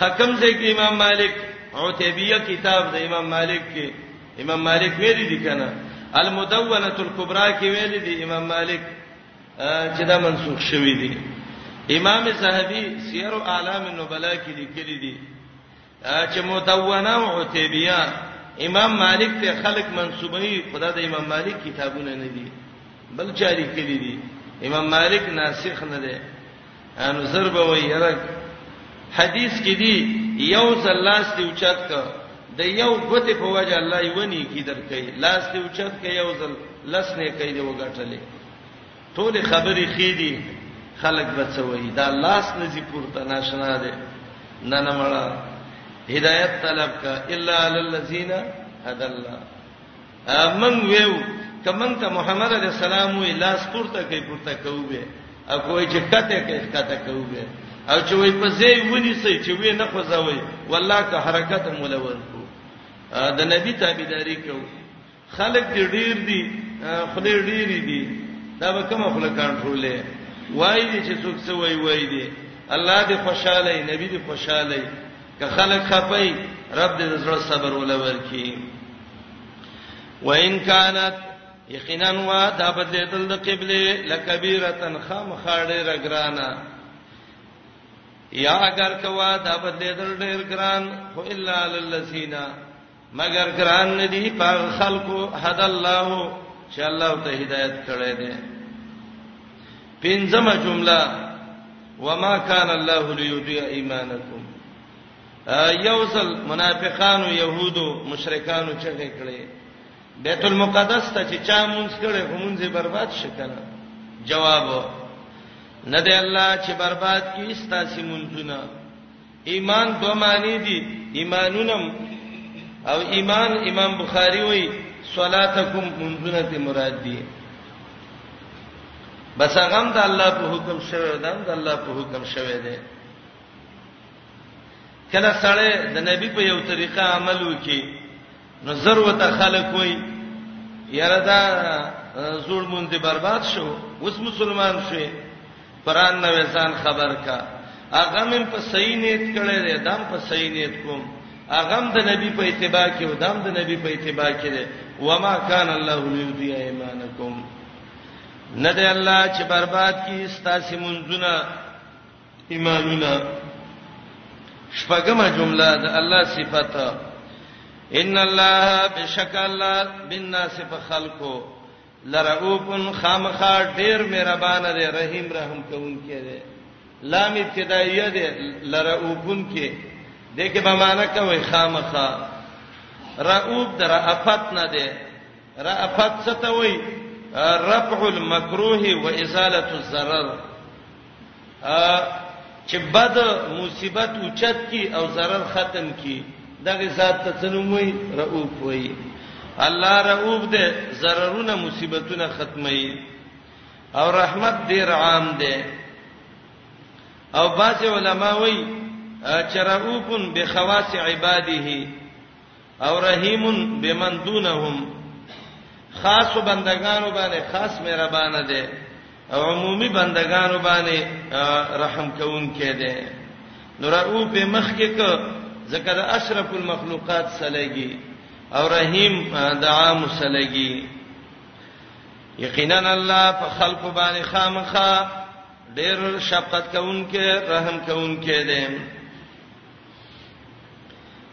Speaker 1: حکم ځای کې امام مالک عتبیه کتاب د امام مالک کې امام مالک ویلي دي کنه المدونه الكبرى کې ویلي دي امام مالک چې دا منسوخ شوی دی امام زاهبی سیر اعلام النبلاء کې لیکلي دي چې مدونه او عتیبیه امام مالک ته خلق منسوبوي خدا د امام مالک کتابونه نه دي بل چاري کړی دي امام مالک ناسخ نه دی ان ضرب و يرق حدیث کې دي یو ځل لاس دی اوچت ک د یو غته په وجه الله یې ونی کی درکې لاس دی اوچت ک یو ځل لس نه کوي دی وګټلې ټولې خبرې ښې دي خلک به څه وایي دا لاس نه ځي پورته ناشنا دی نه نه مړه هدایت طلب کا الا علی الذین هدى الله امن ویو کمن ته محمد علی السلام وی لاس پورته کوي پورته کوي او کوی چې کته کوي کته کوي او چې وی په ځای ونی سي چې وی نه خوځوي والله که حرکت مولول کو د نبی تابعداري کوي خلک دې ډیر دي خله ډیری دي دا به کومه خله کنټرولې وای دي چې څوک څه وای وای دي الله دې خوشاله ای نبی دې خوشاله ای که خلک خپای رب دې زړه صبر ولور کی وان كانت یقینا وا دا بدلیدل د قبله لکبیرتن خام خاړه رګرانا یا اگر کوا دا بدلیدل ډیر ګران خو الا للذینا مگر ګران ندی په خلکو حد الله چې الله ته هدایت کړی دی پنځمه جمله وما كان الله ليضيع ايمانكم یوصل منافقانو يهودو مشرکانو چې کړي بیت المقدس ته چې چا مونږ کړي همونځه برباد شکنه جواب نه دی الله چې برباد کی استا سیمونځونه ایمان دوه معنی دي ایمانونم او ایمان امام بخاری وای صلاتکم منزونه ته مراد دي بس هغه د الله په حکم شوی دا د الله په حکم شوی دی کله سړی د نبی په یو طریقه عمل وکي نو ضرورت خلک وای یاره دا زوړ مونږ دی برباد شو اوس مسلمان شوی قران نو ځان خبر کا اغه مم په صحیح نیت کړی دی دام په صحیح نیت کوم اغه د نبی په اتباع کې او دام د نبی په اتباع کې دی وما کان الله لیذی ایمانکم نه دی الله چې برباد کی ستاسو منځونه ایمانونه شپږمه جمله د الله صفته ان الله بشک الله بالناس فخلقو لرؤفن خامخا ډیر مهربان دی رحیم رحم کوونکی دی لام ابتدائیه دی لرؤفن کې دغه به معنا کوي خامخا رؤف در افت نه دی رافت څه ته وایي رفع المکروه وازاله الضرر چې بد مصیبت اوچت کی او zarar ختم کی دغه ذات ته څنوموي رؤوف وای الله رؤوف دې zarar-ونه مصیبتونه ختمي او رحمت ډیر عام دی او بعض علما وای چې رؤوف بخواص عباده او رحیم بمن دونهم خاص بندگانو باندې خاص مهربان دی او عمومي بندگانو باندې رحم کوونکی دی نو راو په مخ کې ک ذکر اشرف المخلوقات سلګي او رحیم د عام سلګي یقینا الله په خلق باندې خامخا ډېر شفقت کوونکې رحم کوونکې دی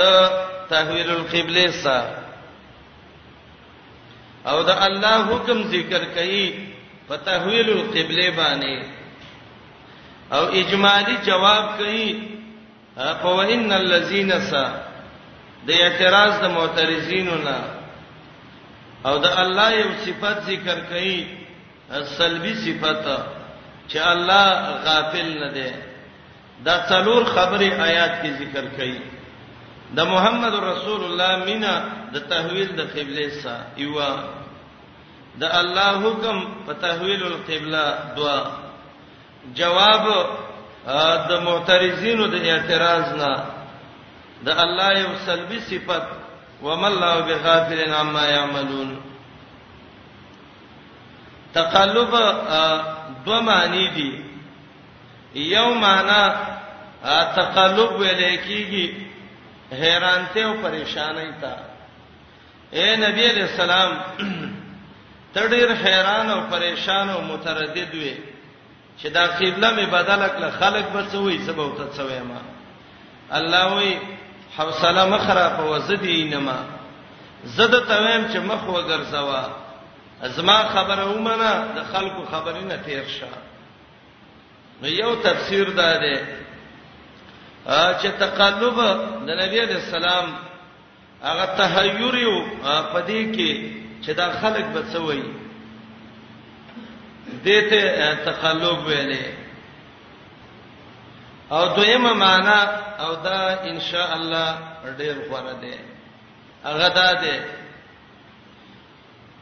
Speaker 1: د تحویل القبله سره او د الله حکم ذکر کړي په تحویل القبله باندې او اجمالی جواب کړي په وان الذين س د اعتراض د معترضینو نه او د الله یو صفت ذکر کړي سلبي صفت چې الله غافل نه دی دا څلور خبرې آیات کې ذکر کړي د محمد رسول الله مینا د تحویل د قبله سا ایوا د الله حکم په تحویل القبله دوا جواب د معترضینو د اعتراض نه د الله یو سلبي صفت وما الله بغافل عما يعملون تقلب دو معنی دي یو معنا تقلب ویل کیږي حیرانته او پریشانای تا اے نبی علیہ السلام تډیر حیران او پریشان او متردد وې چې دا قبله می بدل کړ خلک به څه وې سبب ته څه وې ما الله وې حوصله مخرا په وزدی انما زده تویم چې مخ وګرځوا ازما خبره ومنه د خلکو خبرې نه تیر شه نو یو تفسیر دا دی چې تقلب د نبی علی السلام هغه تحیر یو پدې کې چې دا خلک به څه وایي دته تقلب ویلې او دویمه معنا او دا ان شاء الله ډیر غوړه ده هغه دا ده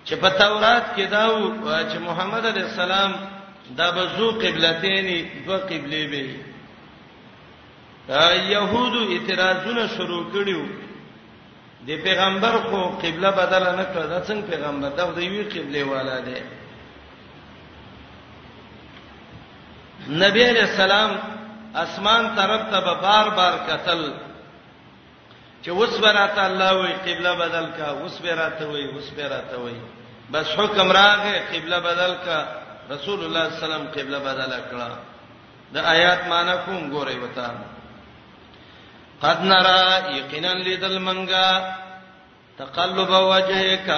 Speaker 1: چې په تورات کې دا و چې محمد علی السلام دا بزو قبلتین دو قبله به یهودو اعتراضونه شروع کړیو د پیغمبر خو قبله بدل نه کړه دا څنګه پیغمبر دا د یوې قبله والا دی نبی علیہ السلام اسمان طرف ته بار بار قتل چې اوس به راته الله وایي قبله بدل کا اوس به راته وایي اوس به راته وایي بس حکم راغې قبله بدل کا رسول الله صلی الله علیه وسلم قبله بدل کړه د آیات معنی کوم ګورې وتا قد نرى یقینا لیدل منګه تقلب وجهک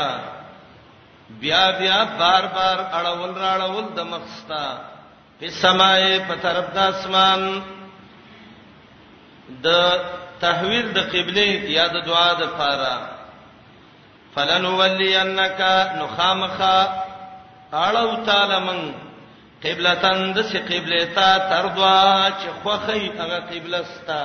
Speaker 1: بیا بیا بار بار اړول راړول د مخستا په سماي په طرف د اسمان د تحویل د قبله یا د دعا د پاره فلن ولینک نخامخا اړو تعالی من قبلتن د سی قبله تا تر دعا چې خوخی هغه قبله ستا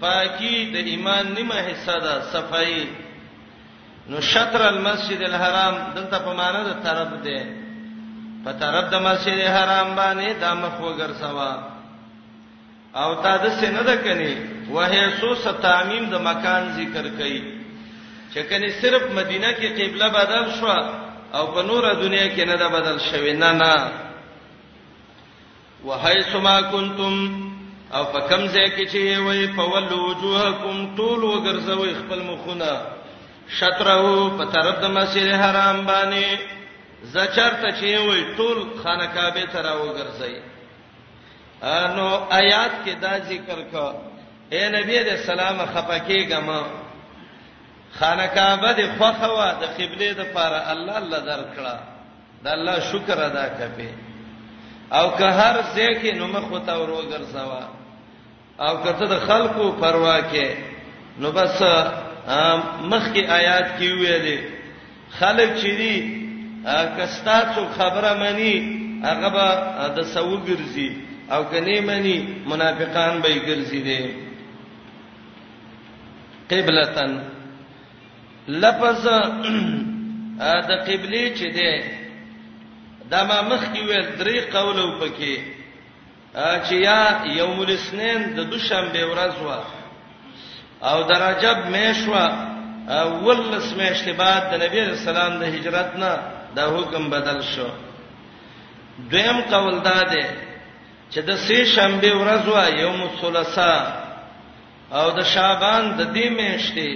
Speaker 1: پاکي د ایمان نیمه حصہ ده صفائی نو شطر المسجد الحرام دلته په معنی د طرف ده په طرف د مسجد حرام باندې د مخ وګرځوا او دا د څه نه ده کني وه سو ستامیم د مکان ذکر کړي چې کني صرف مدینه کې قبله بدل شو او په نوره دنیا کې نه ده بدل شوی نه نه وحيث ما كنتم او په کوم ځای کې چې وي فولوا وجوهکم طول وګرځوي خپل مخونه شطره په طرف د مسجد حرام باندې زچر ته چې وي طول خانه کعبه ته راوګرځي انو آیات کې دا ذکر کا اے نبی دې سلام خپکیګم خانه کعبه دې خوخه وا د قبله د پاره الله الله درکړه د الله شکر ادا کپې او که هر ځای کې نو مخ وتا ور وګرځوا او کته د خلکو پروا کې نو بس مخ کې آیات کې ویلې خلک چې دي کستا څو خبره مانی هغه به د سو ګرځي او کني مانی منافقان به ګرځي دي قبلتن لفظ د قبلي چې ده دا ما مخ کې ویل درې قولو پکې چې یا یوم الاثنين د دوشنبه ورځ وا او د رجب میشوا ولس میشت بعد د نبی رسول الله د هجرت نه دا حکم بدل شو دویم قول دا ده چې د سې شنبه ورځ وا یوم الثلاثاء او د شعبان د دې میاشتې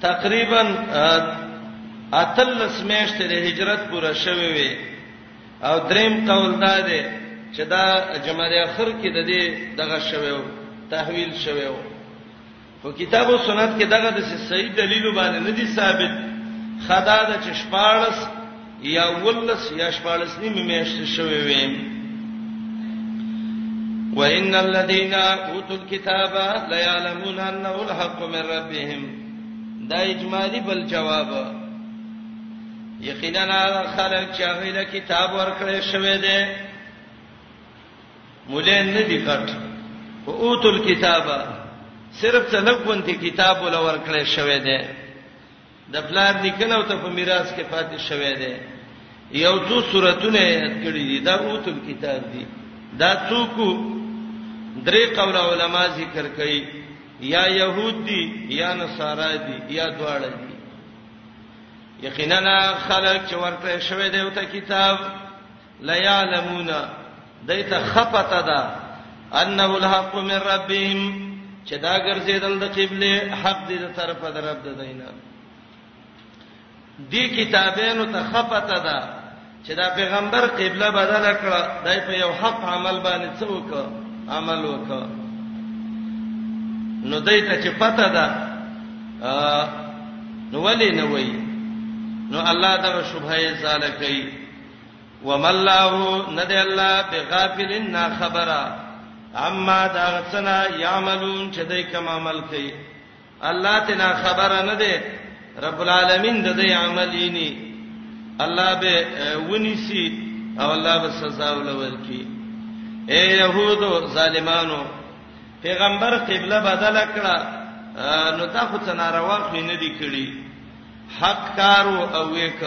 Speaker 1: تقریبا اتلس میاشتې د هجرت پوره شوه وي او دریم قول دا دی چې دا جمادی اخر کې د دې دغه شوه تحویل شوه خو کتاب او سنت کې دغه د صحیح دلیل باندې نه دي ثابت خدا د چې شپارس یا ولس یا شپارس نیمه میاشت شوي وي وان الذين اوتوا الكتاب لا يعلمون انه الحق من ربهم دا اجمالی بل جواب یقینا خلک چې هغه کتاب ورکړی شوی دی مولین نه دی کټ او اوت الكتاب صرف څه لګونتي کتاب ول ورکړې شوې ده د پلار نکنه او ته په میراث کې پاتې شوې ده یو څو سوراتونه یاد کړی دي دا اوت الكتاب دي دا څوک درې قول علما ذکر کوي یا يهود دي یا نصارا دي یا دواړه دي یقینا خلق چې ورکړې شوې ده او ته کتاب لیعلمون دیت خفت ده انه الحق من ربهم چې دا ګرځیدل د قبله حق دې د طرفه د رب د دینه دی کتابینو ته خفت ده چې دا پیغمبر قبله بدل کړه دای په یو حق عمل باندې څه وکړه عمل وکړه نو دای ته چې پته ده نو ولې نه وای نو الله دا شوبه یې زاله کوي وما الله ند الله بغافل نا خبره اما دا غسنا یعملون چې دای کوم عمل کوي الله ته نا خبره نه ده رب العالمین د دې عملینی الله به ونیسی او الله به سزا ولور کی اے يهودو ظالمانو پیغمبر قبله بدل کړه نو تا خو څنګه راوخ نه دی کړی حق کارو او وک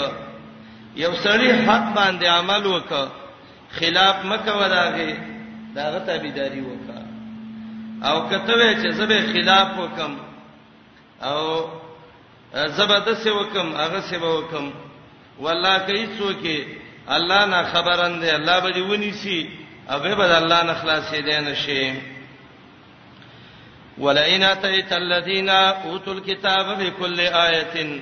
Speaker 1: یو سړی حق باندې عمل وکړه خلاف مکوه داغه داغه تابعداري وکړه او کته وی چې زبه خلاف وکم او زبه د څه وکم هغه څه وکم والله کوي څوک الله نه خبرن دی الله به دی ونی سي او به بد الله نه خلاصې دی نشي ولئن اتیت الذین اوتوا الكتاب بكل آیه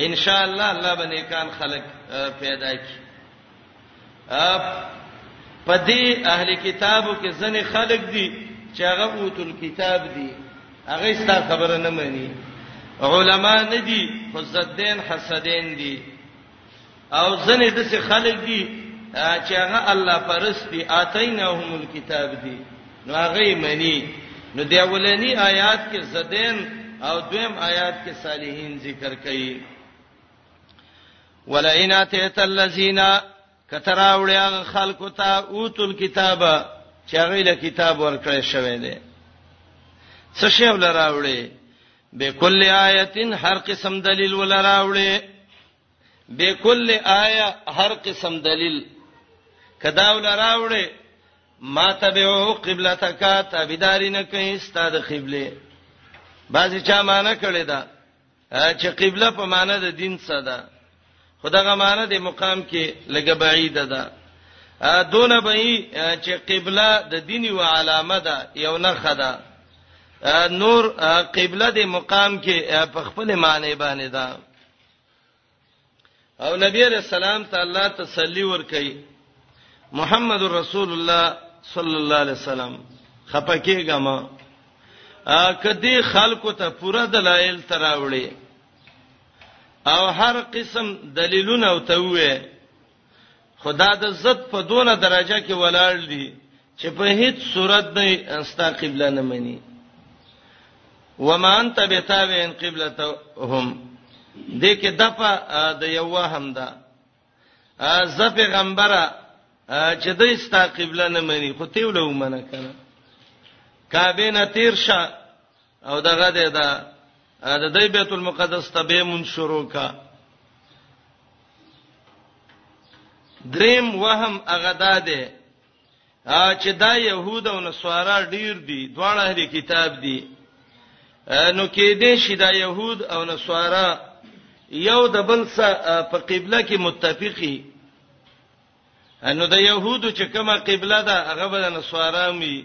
Speaker 1: ان شاء الله الله به نیکان خلق پیدا کی په دې اهل کتابو کې ځنې خلق دي چې هغه اوتل کتاب دي هغه ستا خبره نه مانی علما نه دي خو زدين حسدين دي او ځنې د څه خلک دي چې هغه الله پرستی اتیناهم الكتاب دي نو هغه منی نو دی اولنی آیات کې زدین او دویم آیات کې صالحین ذکر کړي ولئن اتیت الذین کتراوړی هغه خلکو ته اوتل کتابه چې هغه له کتاب ورکړی شوی دی څه شی ولراوړي به کل آیتین هر قسم دلیل ولراوړي بكل آیه هر قسم دلیل کدا ول راوړې ما تبعو قبلتک تابعداري نه کوي ستاد قبله بعضی چا معنی کړی دا چې قبله په معنی د دین څه ده خدغه معنی د مقام کې لګه بعید ده دونه به چې قبله د دین یو علامه ده یو نه خده نور قبله د مقام کې په خپل معنی باندې ده او نبی علیہ السلام ته الله تسلی ورکړي محمد رسول الله صلی الله علیه وسلم خپکیګه ما کدی خلکو ته پوره دلایل تراوړي او هر قسم دلیلونه او ته وې خدا د زت په دونه درجه کې ولاړ دي چې په هیڅ صورت به ستا قبله نه مني وما انت بتابعن قبلتهم دې کې دپه د یو هم ده ز پیغمبره چې دې ستا قبله نه مني خو ته ولو منه کنه کعبه نه تیر شه او دغه دې ده د دې بیت المقدس ته به مون شروع کا دریم وهم هغه ده چې دا يهود او نصارا ډیر دي دواړه اهل کتاب دي نو کې دې شي دا يهود او نصارا یو د بل سره په قبله کې متفقي نو د يهودو چې کومه قبله ده هغه به نصارا مي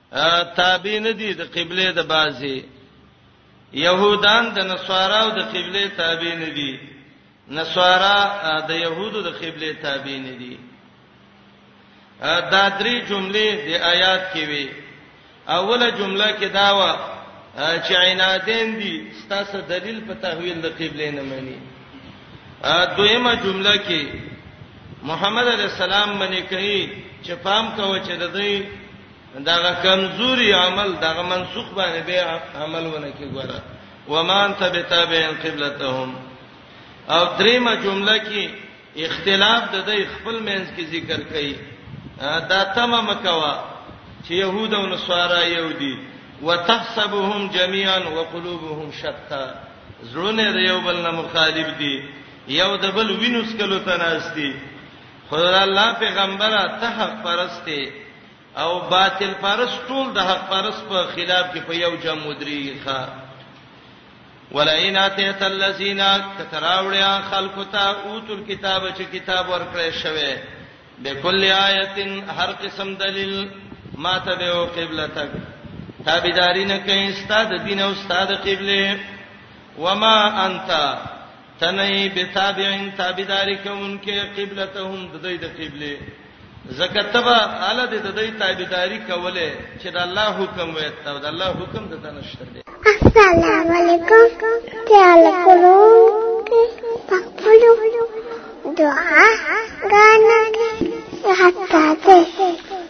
Speaker 1: تابع نه دي د قبله د بازي يهودان د نصارا او د قبله تابع نه دي نصارا د يهودو د قبله تابع نه دي دا درې جملې د آیات کې وي اوله جمله کې دا و چې عنادین دي ستاسو دلیل په تحویل د قبله نه مانی دویمه جمله کې محمد علی السلام باندې کوي چې پام کوو چې د دوی دغه کمزوري عمل دغه منسوخ باندې به عمل ونه کی ګوره ومان تبتابعن قبلتهم او دریمه جمله کې اختلاف د دې خپل مینس کې ذکر کړي دا تمه مکوا چې يهود او نصارا یو دي وتحسبهم جميعا وقلوبهم شتى زړونه یو بل نه مخالف دي یو د بل وینوس کلو تناستی خدای الله پیغمبره ته حق پرسته او باطل پرس ټول د حق پرس په خلاف کې په یو جام مدریږي ښا ولئن اتیت الذین کتراوړیا خلق ته اوتل کتاب چې کتاب ورکړې شوی بكل آیتن هر قسم دلیل ما ته به او قبله تک تابعداري نه کوي استاد دین او استاد قبله وما انت تنه به تابعین تابعداري کوونکې قبلتهم د دوی د قبله زکتبه اله د دوی تابعداري کوله چې د الله حکم وي ته د الله حکم د تنشتر دی
Speaker 2: السلام علیکم تعال کولو پخپلو دعا غانا حتا ته